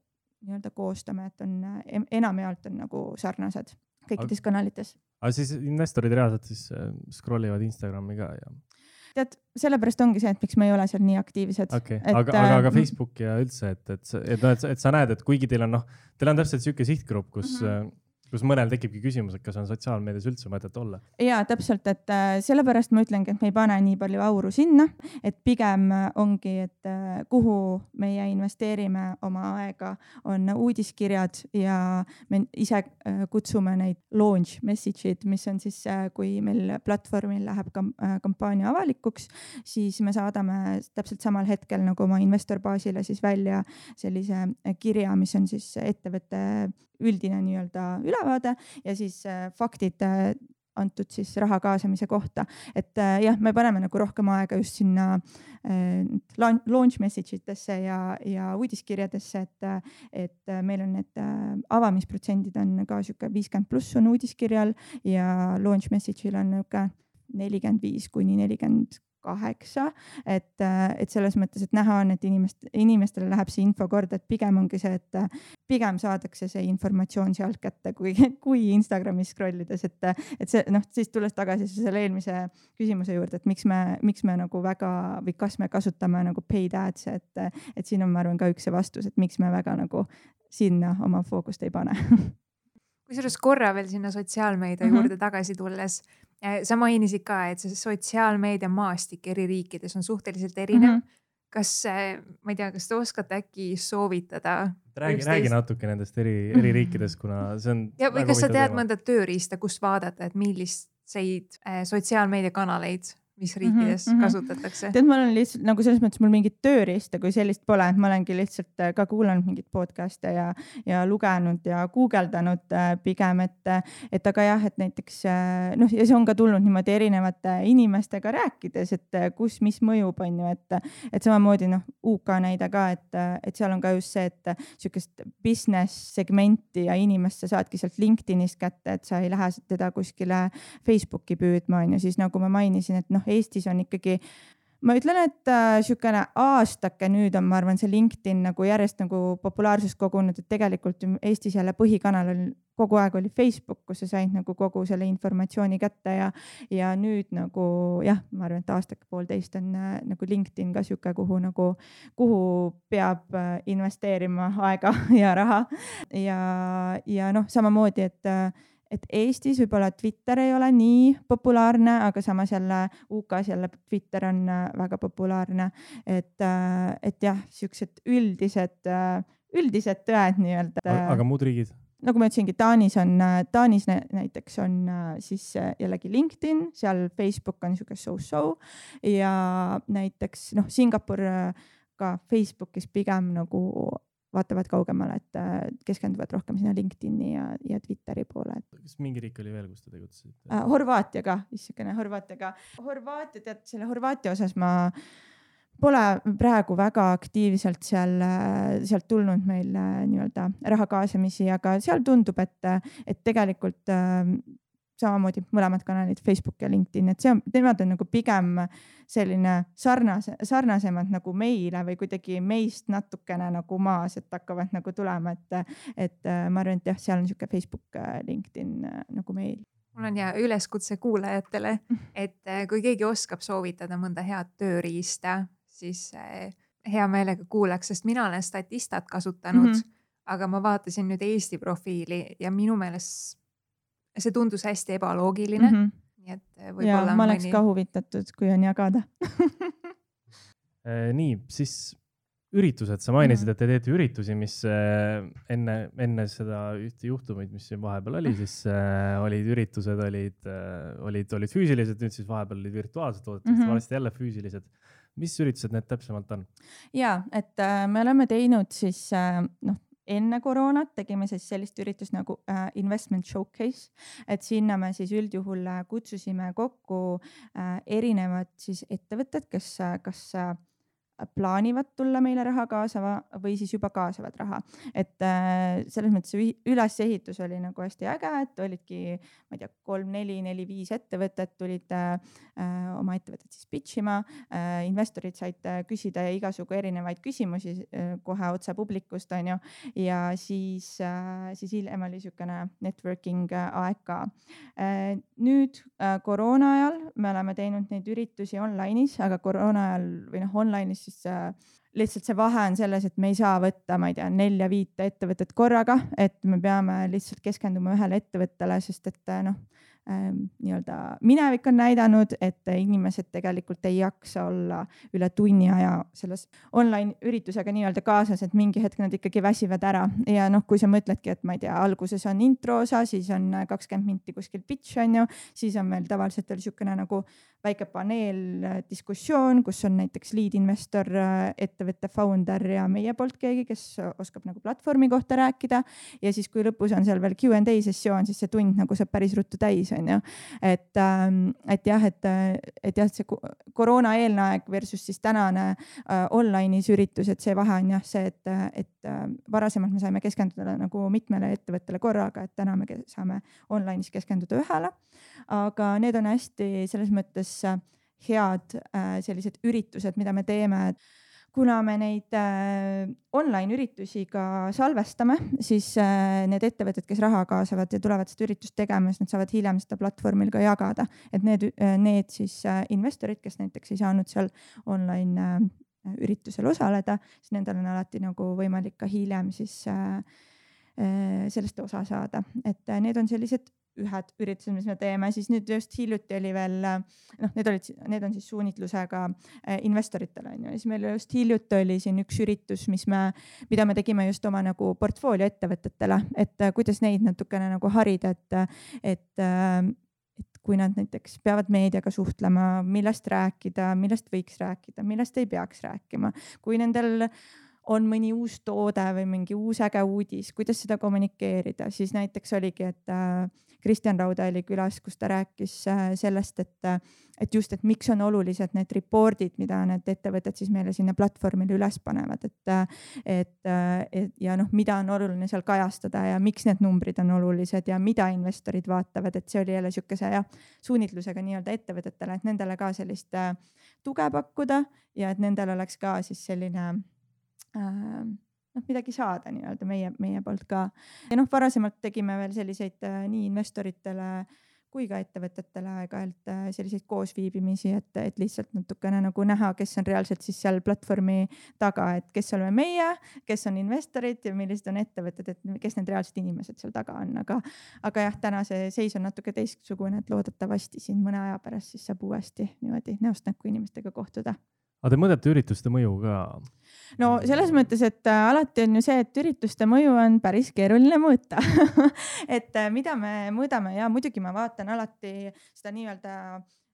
Speaker 3: nii-öelda koostame, et on äh, enamjaolt on nagu sarnased kõikides aga, kanalites.
Speaker 1: aga siis investorid reaalselt siis scroll ivad Instagrami ka ja?
Speaker 3: tead, sellepärast ongi see, et miks me ei ole seal nii aktiivsed.
Speaker 1: okei aga, aga, aga Facebook ja üldse, et, et, et noh, et, et sa näed, et kuigi teil on noh, teil on täpselt sihuke sihtgrupp, kus mm -hmm kus mõnel tekibki küsimus, et kas on sotsiaalmeedias üldse mõtet olla.
Speaker 3: ja täpselt, et äh, sellepärast ma ütlengi, et me ei pane nii palju auru sinna, et pigem äh, ongi, et äh, kuhu meie investeerime oma aega, on uudiskirjad ja me ise kutsume neid launch message'id, mis on siis, kui meil platvormil läheb kampaania avalikuks, siis me saadame täpselt samal hetkel nagu oma investorbaasile siis välja sellise kirja, mis on siis ettevõtte üldine nii-öelda ülevaade ja siis äh, faktid äh, antud siis raha kaasamise kohta, et äh, jah, me paneme nagu rohkem aega just sinna launch message itesse ja, ja uudiskirjadesse, et, et meil on need avamisprotsendid on ka sihuke viiskümmend pluss on uudiskirjal ja launch message'il on nihuke nelikümmend viis kuni nelikümmend kaheksa, et, äh, et selles mõttes, et näha on, et inimest, inimestele läheb see info korda, et pigem ongi see, et äh, pigem saadakse see informatsioon sealt kätte, kui, kui Instagramis scroll ides, et, et see noh, siis tulles tagasi selle eelmise küsimuse juurde, et miks me, miks me nagu väga või kas me kasutame nagu paid ads'e, et, et siin on, ma arvan, ka üks see vastus, et miks me väga nagu sinna oma fookust ei pane
Speaker 2: kusjuures korra veel sinna sotsiaalmeedia mm -hmm. juurde tagasi tulles Äh, sa mainisid ka, et see sotsiaalmeedia maastik eri riikides on suhteliselt erinev mm. -hmm kas, äh, ma ei tea, kas te oskate äkki soovitada?
Speaker 1: räägi, räägi natuke nendest eri, eri riikides, kuna see on.
Speaker 2: ja, või kas sa tead teema. mõnda tööriista, kust vaadata, et milliseid äh, sotsiaalmeediakanaleid mis mhm, riikides mm -hmm. kasutatakse?
Speaker 3: tead, ma olen lihtsalt nagu selles mõttes mul mingit tööriista kui sellist pole, et ma olengi lihtsalt äh, ka kuulanud mingeid podcast'e ja, ja lugenud ja guugeldanud äh, pigem, et, et aga jah, et näiteks äh, noh, ja see on ka tulnud niimoodi erinevate inimestega rääkides, et kus, mis mõjub, on ju, et, et samamoodi noh, UK näide ka, et, et seal on ka just see, et sihukest business segmenti ja inimest sa saadki sealt LinkedInist kätte, et sa ei lähe teda kuskile Facebooki püüdma, on ju, siis nagu ma mainisin, et noh, Eestis on ikkagi ma ütlen, et äh, sihukene aastake nüüd on, ma arvan, see LinkedIn nagu järjest nagu populaarsust kogunud, et tegelikult Eestis jälle põhikanal on kogu aeg oli Facebook, kus sa said nagu kogu selle informatsiooni kätte ja, ja nüüd nagu jah, ma arvan, et aastake-poolteist on äh, nagu LinkedIn ka sihuke, kuhu nagu, kuhu peab äh, investeerima aega ja raha. Ja, ja noh, samamoodi, et äh, et Eestis võib-olla Twitter ei ole nii populaarne, aga samas jälle UK-s jälle Twitter on äh, väga populaarne. et, äh, et jah, siuksed üldised, äh, üldised tõed nii-öelda.
Speaker 1: aga muud riigid?
Speaker 3: nagu ma ütlesingi, Taanis on, Taanis näiteks on siis jällegi LinkedIn, seal Facebook on sihuke so-so ja näiteks noh, Singapur ka Facebookis pigem nagu vaatavad kaugemale, et äh, keskenduvad rohkem sinna LinkedIn'i ja, ja Twitteri poole.
Speaker 1: kas mingi riik oli veel, kus te tegutsesite
Speaker 3: äh,? Horvaatia ka, issakene Horvaatia ka. Horvaatia, tead selle Horvaatia osas ma pole praegu väga aktiivselt seal, äh, sealt tulnud meil äh, nii-öelda raha kaasamisi, aga seal tundub, et, et tegelikult samamoodi mõlemad kanalid, Facebook ja LinkedIn, et see on, nemad on nagu pigem selline sarnase, sarnasemad nagu meile või kuidagi meist natukene nagu maas, et hakkavad nagu tulema, et, et äh, ma arvan, et jah, seal on sihuke Facebook, äh, LinkedIn äh, nagu meil
Speaker 2: mul on hea üleskutse kuulajatele, et kui keegi oskab soovitada mõnda head tööriista, siis hea meelega kuulaks, sest mina olen Statistat kasutanud mm, -hmm. aga ma vaatasin nüüd Eesti profiili ja minu meelest see tundus hästi ebaloogiline mm. -hmm. nii et
Speaker 3: eh, võib-olla. ma oleks mõni... ka huvitatud, kui on jagada
Speaker 1: eh, nii, siis üritused, sa mainisid -hmm. et te teete üritusi, mis äh, enne, enne seda ühte juhtumit, mis siin vahepeal oli, siis äh, olid üritused olid äh,, olid, olid füüsilised, nüüd siis vahepeal olid virtuaalsed, loodetavasti mm -hmm. varsti jälle füüsilised. mis üritused need täpsemalt on?
Speaker 3: ja, et äh, me oleme teinud siis äh, noh enne koroonat tegime siis sellist üritust nagu äh, investment showcase, et sinna me siis üldjuhul äh, kutsusime kokku äh, erinevad siis ettevõtted, kes äh, kas äh, plaanivad tulla meile raha kaasama või siis juba kaasavad raha. et äh, selles mõttes ülesehitus oli nagu hästi äge, et olidki, ma ei tea, kolm, neli, neli, viis ettevõtet tulid äh, oma ettevõtet siis pitch ima äh,. investorid said äh, küsida igasugu erinevaid küsimusi äh, kohe otse publikust onju ja siis äh,, siis hiljem oli siukene networking äh, aeg ka äh,. nüüd äh, koroona ajal me oleme teinud neid üritusi online'is, aga koroona ajal või noh, online'is siis äh, lihtsalt see vahe on selles, et me ei saa võtta, ma ei tea, nelja-viite ettevõtet korraga, et me peame lihtsalt keskenduma ühele ettevõttele, sest et äh, noh nii-öelda minevik on näidanud, et inimesed tegelikult ei jaksa olla üle tunni aja selles online üritusega nii-öelda kaasas, et mingi hetk nad ikkagi väsivad ära ja noh, kui sa mõtledki, et ma ei tea, alguses on intro osa, siis on kakskümmend minti kuskil pitch on ju, siis on meil tavaliselt oli niisugune nagu väike paneeldiskussioon, kus on näiteks lead investor, ettevõtte founder ja meie poolt keegi, kes oskab nagu platvormi kohta rääkida. ja siis, kui lõpus on seal veel Q and A sessioon, siis see tund nagu saab päris ruttu täis on ju. et, ähm, et jah, et, et jah, see koroona eelne aeg versus siis tänane äh, online'is üritus, et see vahe on jah see, et, et äh, varasemalt me saime keskenduda nagu mitmele ettevõttele korraga, et täna me saame online'is keskenduda ühele. aga need on hästi selles mõttes äh, head sellised üritused, mida me teeme kuna me neid äh, online üritusi ka salvestame, siis äh, need ettevõtted, kes raha kaasavad ja tulevad seda üritust tegema, siis nad saavad hiljem seda platvormil ka jagada, et need need siis äh, investorid, kes näiteks ei saanud seal online üritusel osaleda, siis nendel on alati nagu võimalik ka hiljem siis sellest osa saada, et need on sellised ühed üritused, mis me teeme, siis nüüd just hiljuti oli veel noh, need olid, need on siis suunitlusega äh, investoritele on ju, siis meil just hiljuti oli siin üks üritus, mis me, mida me tegime just oma nagu portfoolio ettevõtetele, et äh, kuidas neid natukene nagu harida, et, et äh, et kui nad näiteks peavad meediaga suhtlema, millest rääkida, millest võiks rääkida, millest ei peaks rääkima, kui nendel on mõni uus toode või mingi uus äge uudis, kuidas seda kommunikeerida, siis näiteks oligi, et äh, Kristjan Rauda oli külas, kus ta rääkis äh, sellest, et, äh, et just, et miks on olulised need report'id, mida need ettevõtted siis meile sinna platvormile üles panevad, et, et, et ja noh, mida on oluline seal kajastada ja miks need numbrid on olulised ja mida investorid vaatavad, et see oli jälle sihukese jah, suunitlusega nii-öelda ettevõtetele, et nendele ka sellist tuge pakkuda ja et nendel oleks ka siis selline noh, midagi saada nii-öelda meie, meie poolt ka. ja noh, varasemalt tegime veel selliseid äh, nii investoritele kui ka ettevõtetele aeg-ajalt äh, selliseid koosviibimisi, et, et lihtsalt natukene nagu näha, kes on reaalselt siis seal platvormi taga, et kes oleme meie, kes on investorid ja millised on ettevõtted, et kes need reaalsed inimesed seal taga on, aga, aga jah, täna see seis on natuke teistsugune, et loodetavasti siin mõne aja pärast siis saab uuesti niimoodi näost näkku inimestega kohtuda
Speaker 1: aga te mõõdate ürituste mõju ka?
Speaker 3: No selles mõttes, et äh, alati on ju see, et ürituste mõju on päris keeruline mõõta et äh, mida me mõõdame ja muidugi ma vaatan alati seda nii-öelda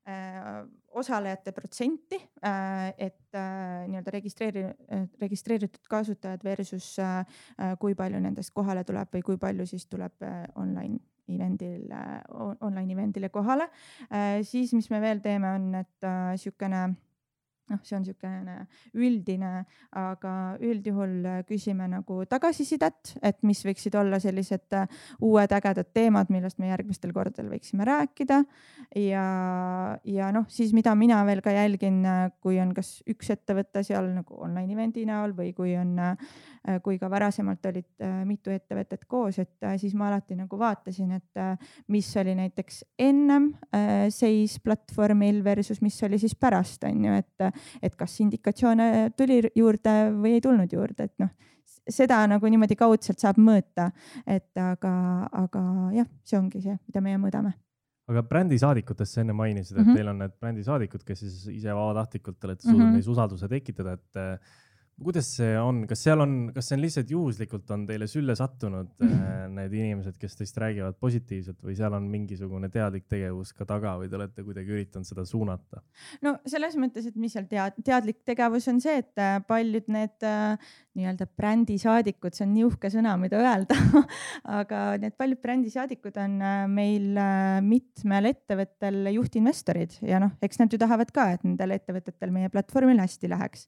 Speaker 3: äh, osalejate protsenti et nii-öelda registreeri-, registreeritud kasutajad versus kui palju nendest kohale tuleb või kui palju siis tuleb online event'il online event'ile kohale. Siis, mis me veel teeme, on, et sihukene noh, see on niisugune üldine, aga üldjuhul äh, küsime nagu tagasisidet, et mis võiksid olla sellised äh, uued ägedad teemad, millest me järgmistel kordadel võiksime rääkida. ja, ja noh, siis mida mina veel ka jälgin, äh, kui on kas üks ettevõte seal nagu online event'i näol või kui on, kui ka varasemalt olid mitu ettevõtet koos, et siis ma alati nagu vaatasin, et mis oli näiteks ennem seis platvormil versus mis oli siis pärast on ju, et et kas indikatsioone tuli juurde või ei tulnud juurde, et noh, seda nagu niimoodi kaudselt saab mõõta, et aga, aga jah, see ongi see, mida meie mõõdame
Speaker 1: aga brändisaadikutest sa enne mainisid, et mm -hmm. teil on need brändisaadikud, kes siis ise vabatahtlikult olete suutnud mm -hmm. neis usalduse tekitada, et kuidas see on, kas seal on, kas see on lihtsalt juhuslikult on teile sülle sattunud mm. need inimesed, kes teist räägivad positiivselt või seal on mingisugune teadlik tegevus ka taga või te olete kuidagi üritanud seda suunata?
Speaker 3: no selles mõttes, et mis seal tead-, teadlik tegevus on see, et äh, paljud need äh, nii-öelda brändisaadikud, see on nii uhke sõna, mida öelda aga need paljud brändisaadikud on äh, meil äh, mitmel ettevõttel juhtinvestorid ja noh, eks nad ju tahavad ka, et nendel ettevõtetel meie platvormil hästi läheks.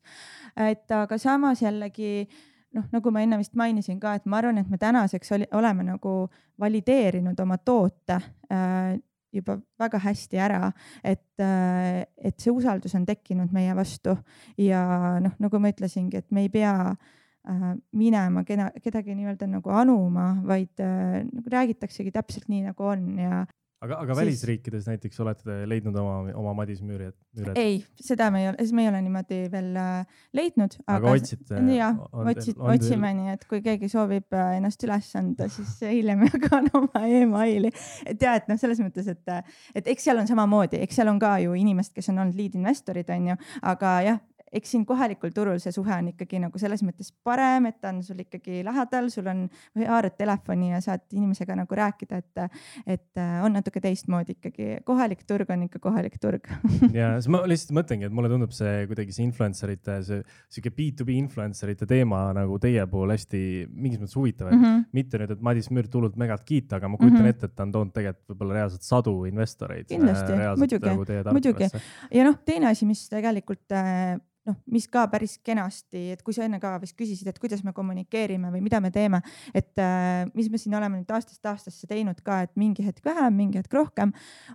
Speaker 3: et aga samas jällegi noh, nagu ma enne vist mainisin ka, et ma arvan, et me tänaseks oli, oleme nagu valideerinud oma toote äh, juba väga hästi ära, et, äh, et see usaldus on tekkinud meie vastu. Ja noh, nagu ma ütlesingi, et me ei pea äh, minema keda, kedagi nii-öelda nagu anuma, vaid äh, nagu räägitaksegi täpselt nii, nagu on ja
Speaker 1: aga, aga siis... välisriikides näiteks olete leidnud oma, oma Madis Müüri,
Speaker 3: Müüret? ei, seda me ei ole, me ei ole niimoodi veel äh, leidnud.
Speaker 1: aga otsite?
Speaker 3: jah, otsid, otsime nii, et kui keegi soovib äh, ennast üles anda, siis hiljem jagan oma emaili. et ja, et noh, selles mõttes, et, et eks seal on samamoodi, eks seal on ka ju inimesed, kes on olnud lead investorid, on ju, aga jah eks siin kohalikul turul see suhe on ikkagi nagu selles mõttes parem, et ta on sul ikkagi lähedal, sul on, haarad telefoni ja saad inimesega nagu rääkida, et, et äh, on natuke teistmoodi ikkagi. kohalik turg on ikka kohalik turg
Speaker 1: ja siis ma lihtsalt mõtlengi, et mulle tundub see kuidagi see influencer ite, see sihuke B2B influencer ite teema nagu teie puhul hästi mingis mõttes huvitav mm. -hmm. mitte nüüd, et Madis Müür tulnud megalt kiita, aga ma kujutan mm -hmm. ette, et ta on toonud tegelikult võib-olla reaalselt sadu investoreid.
Speaker 3: kindlasti, muidugi, nagu muidugi ja noh, teine asi, mis tegelikult äh, noh, mis ka päris kenasti, et kui sa enne ka vist küsisid, et kuidas me kommunikeerime või mida me teeme, et äh, mis me siin oleme nüüd aastast aastasse teinud ka, et mingi hetk vähem, mingi hetk rohkem,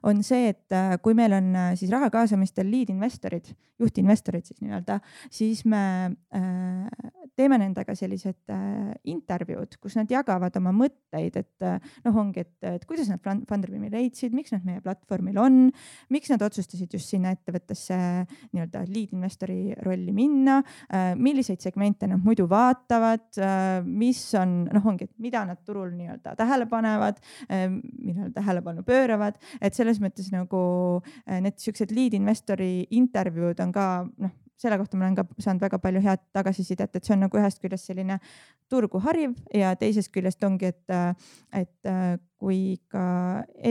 Speaker 3: on see, et äh, kui meil on äh, siis raha kaasamistel lead investorid, juhtinvestorid siis nii-öelda, siis me teeme nendega sellised intervjuud, kus nad jagavad oma mõtteid, et noh, ongi, et, et kuidas nad Funderbeami leidsid, miks nad meie platvormil on, miks nad otsustasid just sinna ettevõttesse nii-öelda lead investori rolli minna, äh, milliseid segmente nad muidu vaatavad, äh, mis on, noh, ongi, et mida nad turul nii-öelda tähele panevad, äh, millele tähelepanu pööravad, et selles mõttes nagu need siuksed lead investori intervjuud on ka noh, selle kohta ma olen ka saanud väga palju head tagasisidet, et see on nagu ühest küljest selline turgu hariv ja teisest küljest ongi, et, et kui ka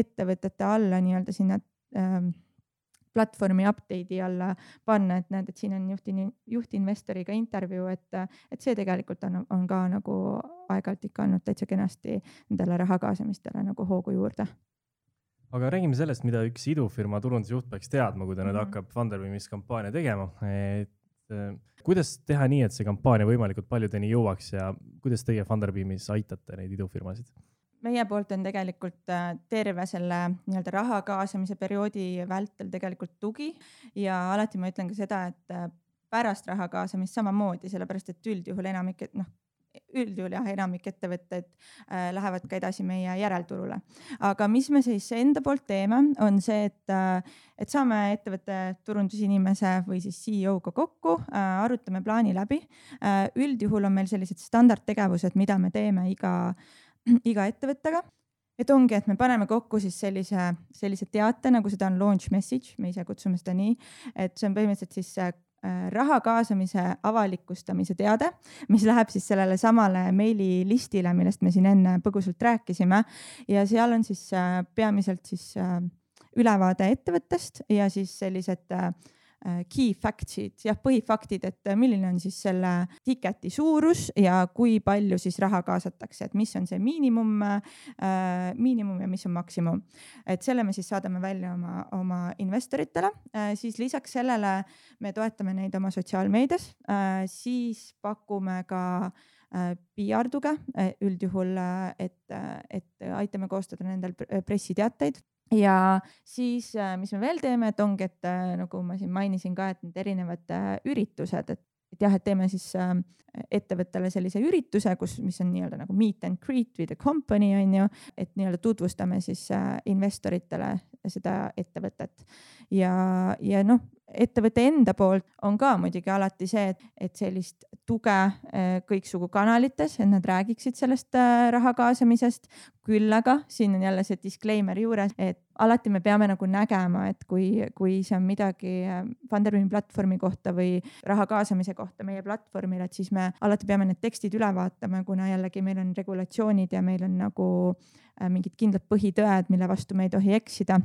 Speaker 3: ettevõtete alla nii-öelda sinna ähm, platvormi update'i alla panna, et näed, et siin on juhtin-, juhtinvestoriga intervjuu, et, et see tegelikult on, on ka nagu aeg-ajalt ikka andnud täitsa kenasti nendele raha kaasamistele nagu hoogu juurde
Speaker 1: aga räägime sellest, mida üks idufirma turundusjuht peaks teadma, kui ta nüüd mm -hmm. hakkab Funderbeamis kampaania tegema, et äh, kuidas teha nii, et see kampaania võimalikult paljudeni jõuaks ja kuidas teie Funderbeamis aitate neid idufirmasid?
Speaker 3: Meie poolt on tegelikult äh, terve selle nii-öelda raha kaasamise perioodi vältel tegelikult tugi ja alati ma ütlen ka seda, et äh, pärast raha kaasamist samamoodi, sellepärast et üldjuhul enamik, et noh, üldjuhul jah, enamik ettevõtteid äh, lähevad ka edasi meie järelturule. aga mis me siis enda poolt teeme, on see, et äh,, et saame ettevõtte turundusinimese või siis CEO-ga kokku äh,, arutame plaani läbi äh,. üldjuhul on meil sellised standardtegevused, mida me teeme iga, iga ettevõttega. Et ongi, et me paneme kokku siis sellise, sellise teate, nagu seda on launch message, me ise kutsume seda nii, et see on põhimõtteliselt siis äh, raha kaasamise avalikustamise teade, mis läheb siis sellele samale meililistile, millest me siin enne põgusalt rääkisime. Ja seal on siis äh, peamiselt siis äh, ülevaade ettevõttest ja siis sellised Äh, key facts'id, jah, põhifaktid, et äh, milline on siis selle ticket'i suurus ja kui palju siis raha kaasatakse, et mis on see miinimum äh,, miinimum ja mis on maksimum. et selle me siis saadame välja oma, oma investoritele. Äh,, siis lisaks sellele me toetame neid oma sotsiaalmeedias. Äh,, siis pakume ka äh, PR tuge üldjuhul, et, et aitame koostada nendel pressiteateid ja siis, äh, mis me veel teeme, et ongi, et äh, nagu ma siin mainisin ka, et need erinevad äh, üritused, et et jah, et teeme siis äh, ettevõttele sellise ürituse, kus, mis on nii-öelda nagu meet and greet with the company on ju, et nii-öelda tutvustame siis investoritele seda ettevõtet. Ja, ja noh, ettevõtte enda poolt on ka muidugi alati see, et, et sellist tuge eh, kõiksugu kanalites, et nad räägiksid sellest eh, raha kaasamisest. küll aga siin on jälle see disclaimer juures, et alati me peame nagu nägema, et kui, kui see on midagi Funderbeami platvormi kohta või raha kaasamise kohta meie platvormil, et siis me alati peame need tekstid üle vaatama, kuna jällegi meil on regulatsioonid ja meil on nagu mingid kindlad põhitõed, mille vastu me ei tohi eksida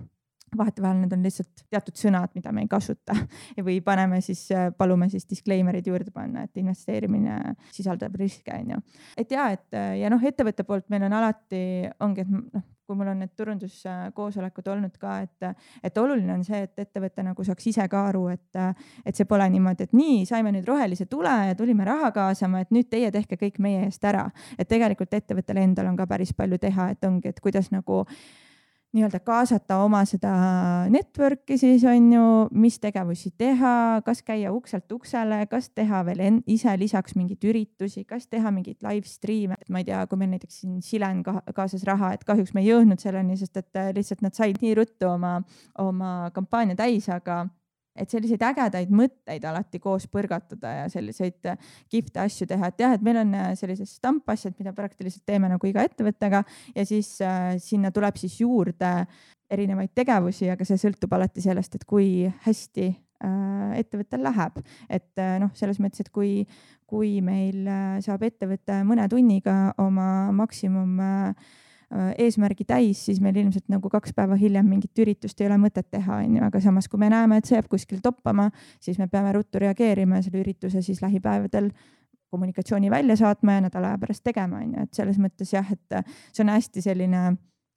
Speaker 3: vahetevahel need on lihtsalt teatud sõnad, mida me ei kasuta või paneme siis, palume siis disclaimer'id juurde panna, et investeerimine sisaldab riske, on ju. et ja, et ja noh, ettevõtte poolt meil on alati, ongi, et noh, kui mul on need turunduskoosolekud olnud ka, et, et oluline on see, et ettevõte nagu saaks ise ka aru, et, et see pole niimoodi, et nii, saime nüüd rohelise tule ja tulime raha kaasama, et nüüd teie tehke kõik meie eest ära. et tegelikult ettevõttel endal on ka päris palju teha, et ongi, et kuidas nagu nii-öelda kaasata oma seda network'i siis on ju, mis tegevusi teha, kas käia ukselt uksele, kas teha veel ise lisaks mingeid üritusi, kas teha mingeid live stream'e, et ma ei tea, kui meil näiteks siin Silen ka, kaasas raha, et kahjuks me ei jõudnud selleni, sest et lihtsalt nad said nii ruttu oma, oma kampaania täis, aga et selliseid ägedaid mõtteid alati koos põrgatada ja selliseid äh, kihvte asju teha, et jah, et meil on äh, sellised stampasjad, mida praktiliselt teeme nagu iga ettevõttega ja siis äh, sinna tuleb siis juurde erinevaid tegevusi, aga see sõltub alati sellest, et kui hästi äh, ettevõttel läheb. et äh, noh, selles mõttes, et kui, kui meil äh, saab ettevõte mõne tunniga oma maksimum äh, eesmärgi täis, siis meil ilmselt nagu kaks päeva hiljem mingit üritust ei ole mõtet teha, on ju, aga samas, kui me näeme, et see jääb kuskil toppama, siis me peame ruttu reageerima ja selle ürituse siis lähipäevadel kommunikatsiooni välja saatma ja nädala aja pärast tegema, on ju, et selles mõttes jah, et see on hästi selline,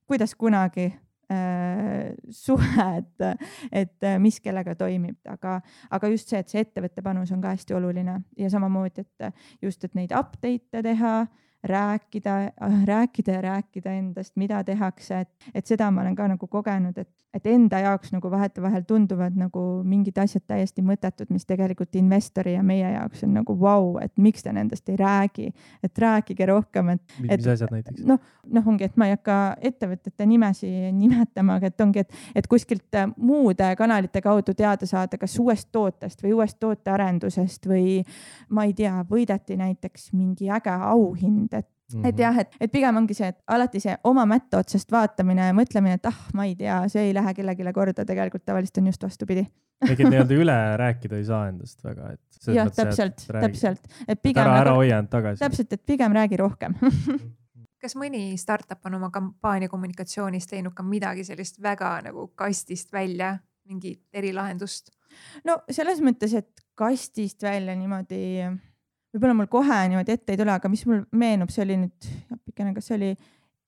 Speaker 3: kuidas kunagi äh, suhe, et, et mis kellega toimib, aga, aga just see, et see ettevõtte panus on ka hästi oluline. Ja samamoodi, et just, et neid update'e teha rääkida, rääkida ja rääkida endast, mida tehakse, et, et seda ma olen ka nagu kogenud, et, et enda jaoks nagu vahetevahel tunduvad nagu mingid asjad täiesti mõttetud, mis tegelikult investori ja meie jaoks on nagu vau wow,, et miks te nendest ei räägi, et rääkige rohkem, et.
Speaker 1: mis asjad näiteks?
Speaker 3: noh, noh, ongi, et ma ei hakka ettevõtete nimesi nimetama, aga et ongi, et, et kuskilt muude kanalite kaudu teada saada, kas uuest tootest või uuest tootearendusest või ma ei tea, võideti näiteks mingi äge auhind et Mm -hmm. et jah, et, et pigem ongi see, et alati see oma mätta otsast vaatamine ja mõtlemine, et ah, ma ei tea, see ei lähe kellelegi korda, tegelikult tavaliselt on just vastupidi.
Speaker 1: ehk et nii-öelda üle rääkida ei saa endast väga, et.
Speaker 3: jah, täpselt, täpselt, et pigem.
Speaker 1: ära, ära hoia end tagasi.
Speaker 3: täpselt, et pigem räägi rohkem
Speaker 2: kas mõni startup on oma kampaania kommunikatsioonis teinud ka midagi sellist väga nagu kastist välja, mingi erilahendust?
Speaker 3: no selles mõttes, et kastist välja niimoodi võib-olla mul kohe niimoodi ette ei tule, aga mis mul meenub, see oli nüüd, appikene, kas see oli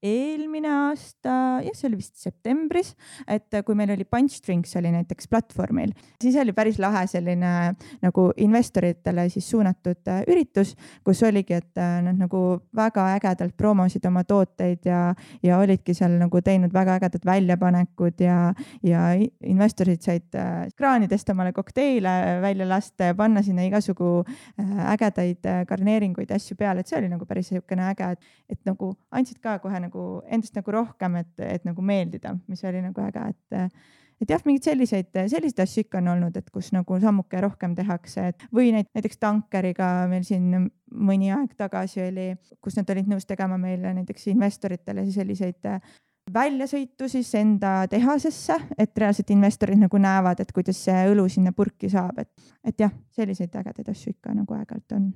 Speaker 3: eelmine aasta, jah, see oli vist septembris, et kui meil oli Punchstrings oli näiteks platvormil, siis oli päris lahe selline nagu investoritele siis suunatud äh, üritus, kus oligi, et äh, nad nagu väga ägedalt promosid oma tooteid ja, ja olidki seal nagu teinud väga ägedad väljapanekud ja, ja investorid said äh, kraanidest omale kokteile välja lasta ja panna sinna igasugu ägedaid garneeringuid, asju peale, et see oli nagu päris niisugune äge, et, et nagu andsid ka kohe nagu nagu endast nagu rohkem, et, et nagu meeldida, mis oli nagu äge, et et jah, mingeid selliseid, selliseid asju ikka on olnud, et kus nagu sammuke rohkem tehakse, et või näiteks tankeriga meil siin mõni aeg tagasi oli, kus nad olid nõus tegema meile näiteks investoritele selliseid väljasõitu siis enda tehasesse, et reaalselt investorid nagu näevad, et kuidas see õlu sinna purki saab, et, et jah, selliseid ägedaid asju ikka nagu aeg-ajalt on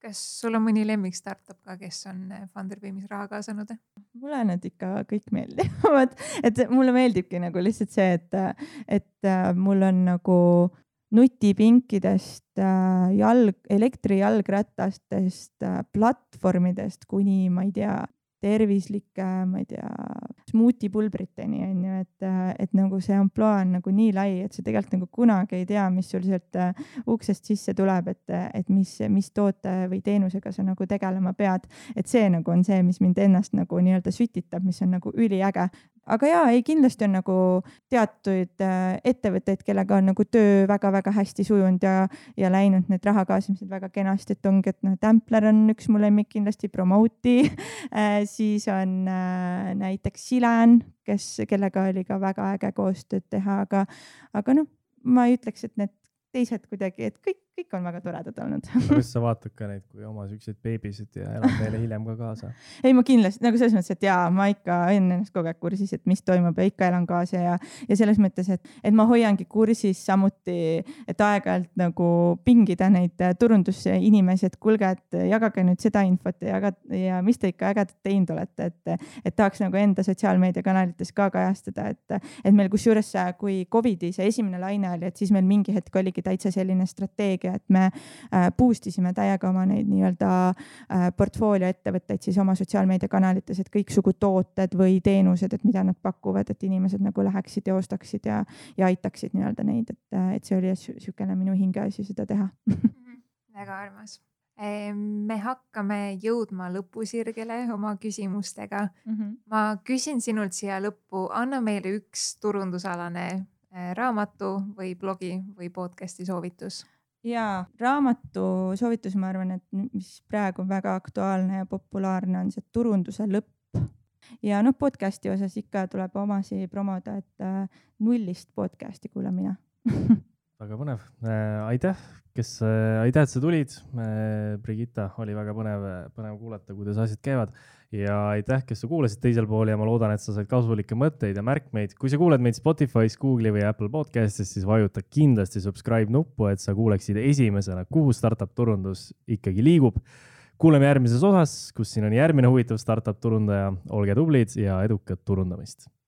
Speaker 2: kas sul on mõni lemmik startup ka, kes on eh, Funderbeamis raha kaasanud?
Speaker 3: mulle nad ikka kõik meeldivad, et mulle meeldibki nagu lihtsalt see, et, et äh, mul on nagu nutipinkidest, äh, jalg, elektrijalgratastest, äh, platvormidest kuni ma ei tea, tervislike, ma ei tea, smuutipulbriteni on ju, et, et nagu see ampluaa on nagu nii lai, et sa tegelikult nagu kunagi ei tea, mis sul sealt äh, uksest sisse tuleb, et, et mis, mis toote või teenusega sa nagu tegelema pead. et see nagu on see, mis mind ennast nagu nii-öelda sütitab, mis on nagu üliäge aga ja ei, kindlasti on nagu teatuid äh, ettevõtteid, kellega on nagu töö väga-väga hästi sujunud ja, ja läinud need raha kaasamised väga kenasti, et ongi, et noh, Templer on üks mu lemmik kindlasti, Promote'i äh, siis on äh, näiteks Silen, kes, kellega oli ka väga äge koostööd teha, aga, aga noh, ma ei ütleks, et need teised kuidagi, et kõik, kõik on väga toredad olnud
Speaker 1: kas sa vaatad ka neid kui oma siukseid beebisid ja elad neile hiljem ka kaasa?
Speaker 3: ei, ma kindlasti nagu selles mõttes, et jaa, ma ikka hoian ennast kogu aeg kursis, et mis toimub ja ikka elan kaasa ja, ja selles mõttes, et, et ma hoiangi kursis samuti, et aeg-ajalt nagu pingida neid turundusinimesi, et kuulge, et jagage nüüd seda infot ja jagage ja mis te ikka ägedat teinud olete, et, et tahaks nagu enda sotsiaalmeediakanalites ka kajastada, et, et meil kusjuures, kui Covidi see esimene laine oli, et siis meil mingi hetk oligi täitsa selline strateegia strateegia, et me äh, boost isime täiega oma neid nii-öelda äh, portfoolio ettevõtteid siis oma sotsiaalmeediakanalites, et kõiksugu tooted või teenused, et mida nad pakuvad, et inimesed nagu läheksid ja ostaksid ja, ja aitaksid nii-öelda neid, et, äh, et see oli niisugune minu hingeasi seda teha
Speaker 2: mhm. väga armas me hakkame jõudma lõpusirgele oma küsimustega mm. -hmm. ma küsin sinult siia lõppu, anna meile üks turundusalane raamatu või blogi või podcast'i soovitus
Speaker 3: ja raamatu soovitus, ma arvan, et mis praegu väga aktuaalne ja populaarne, on see Turunduse lõpp. ja noh, podcast'i osas ikka tuleb omasi promoda, et äh, nullist podcast'i kuulan mina
Speaker 1: väga põnev äh,, aitäh, kes äh,, aitäh, et sa tulid. Brigitta, oli väga põnev, põnev kuulata, kuidas asjad käivad ja aitäh, kes sa kuulasid teisel pool ja ma loodan, et sa said kasulikke mõtteid ja märkmeid. kui sa kuuled meid Spotify's, Google'i või Apple podcast'is, siis vajuta kindlasti subscribe nuppu, et sa kuuleksid esimesena, kuhu startup turundus ikkagi liigub. kuuleme järgmises osas, kus siin on järgmine huvitav startup turundaja. olge tublid ja edukat turundamist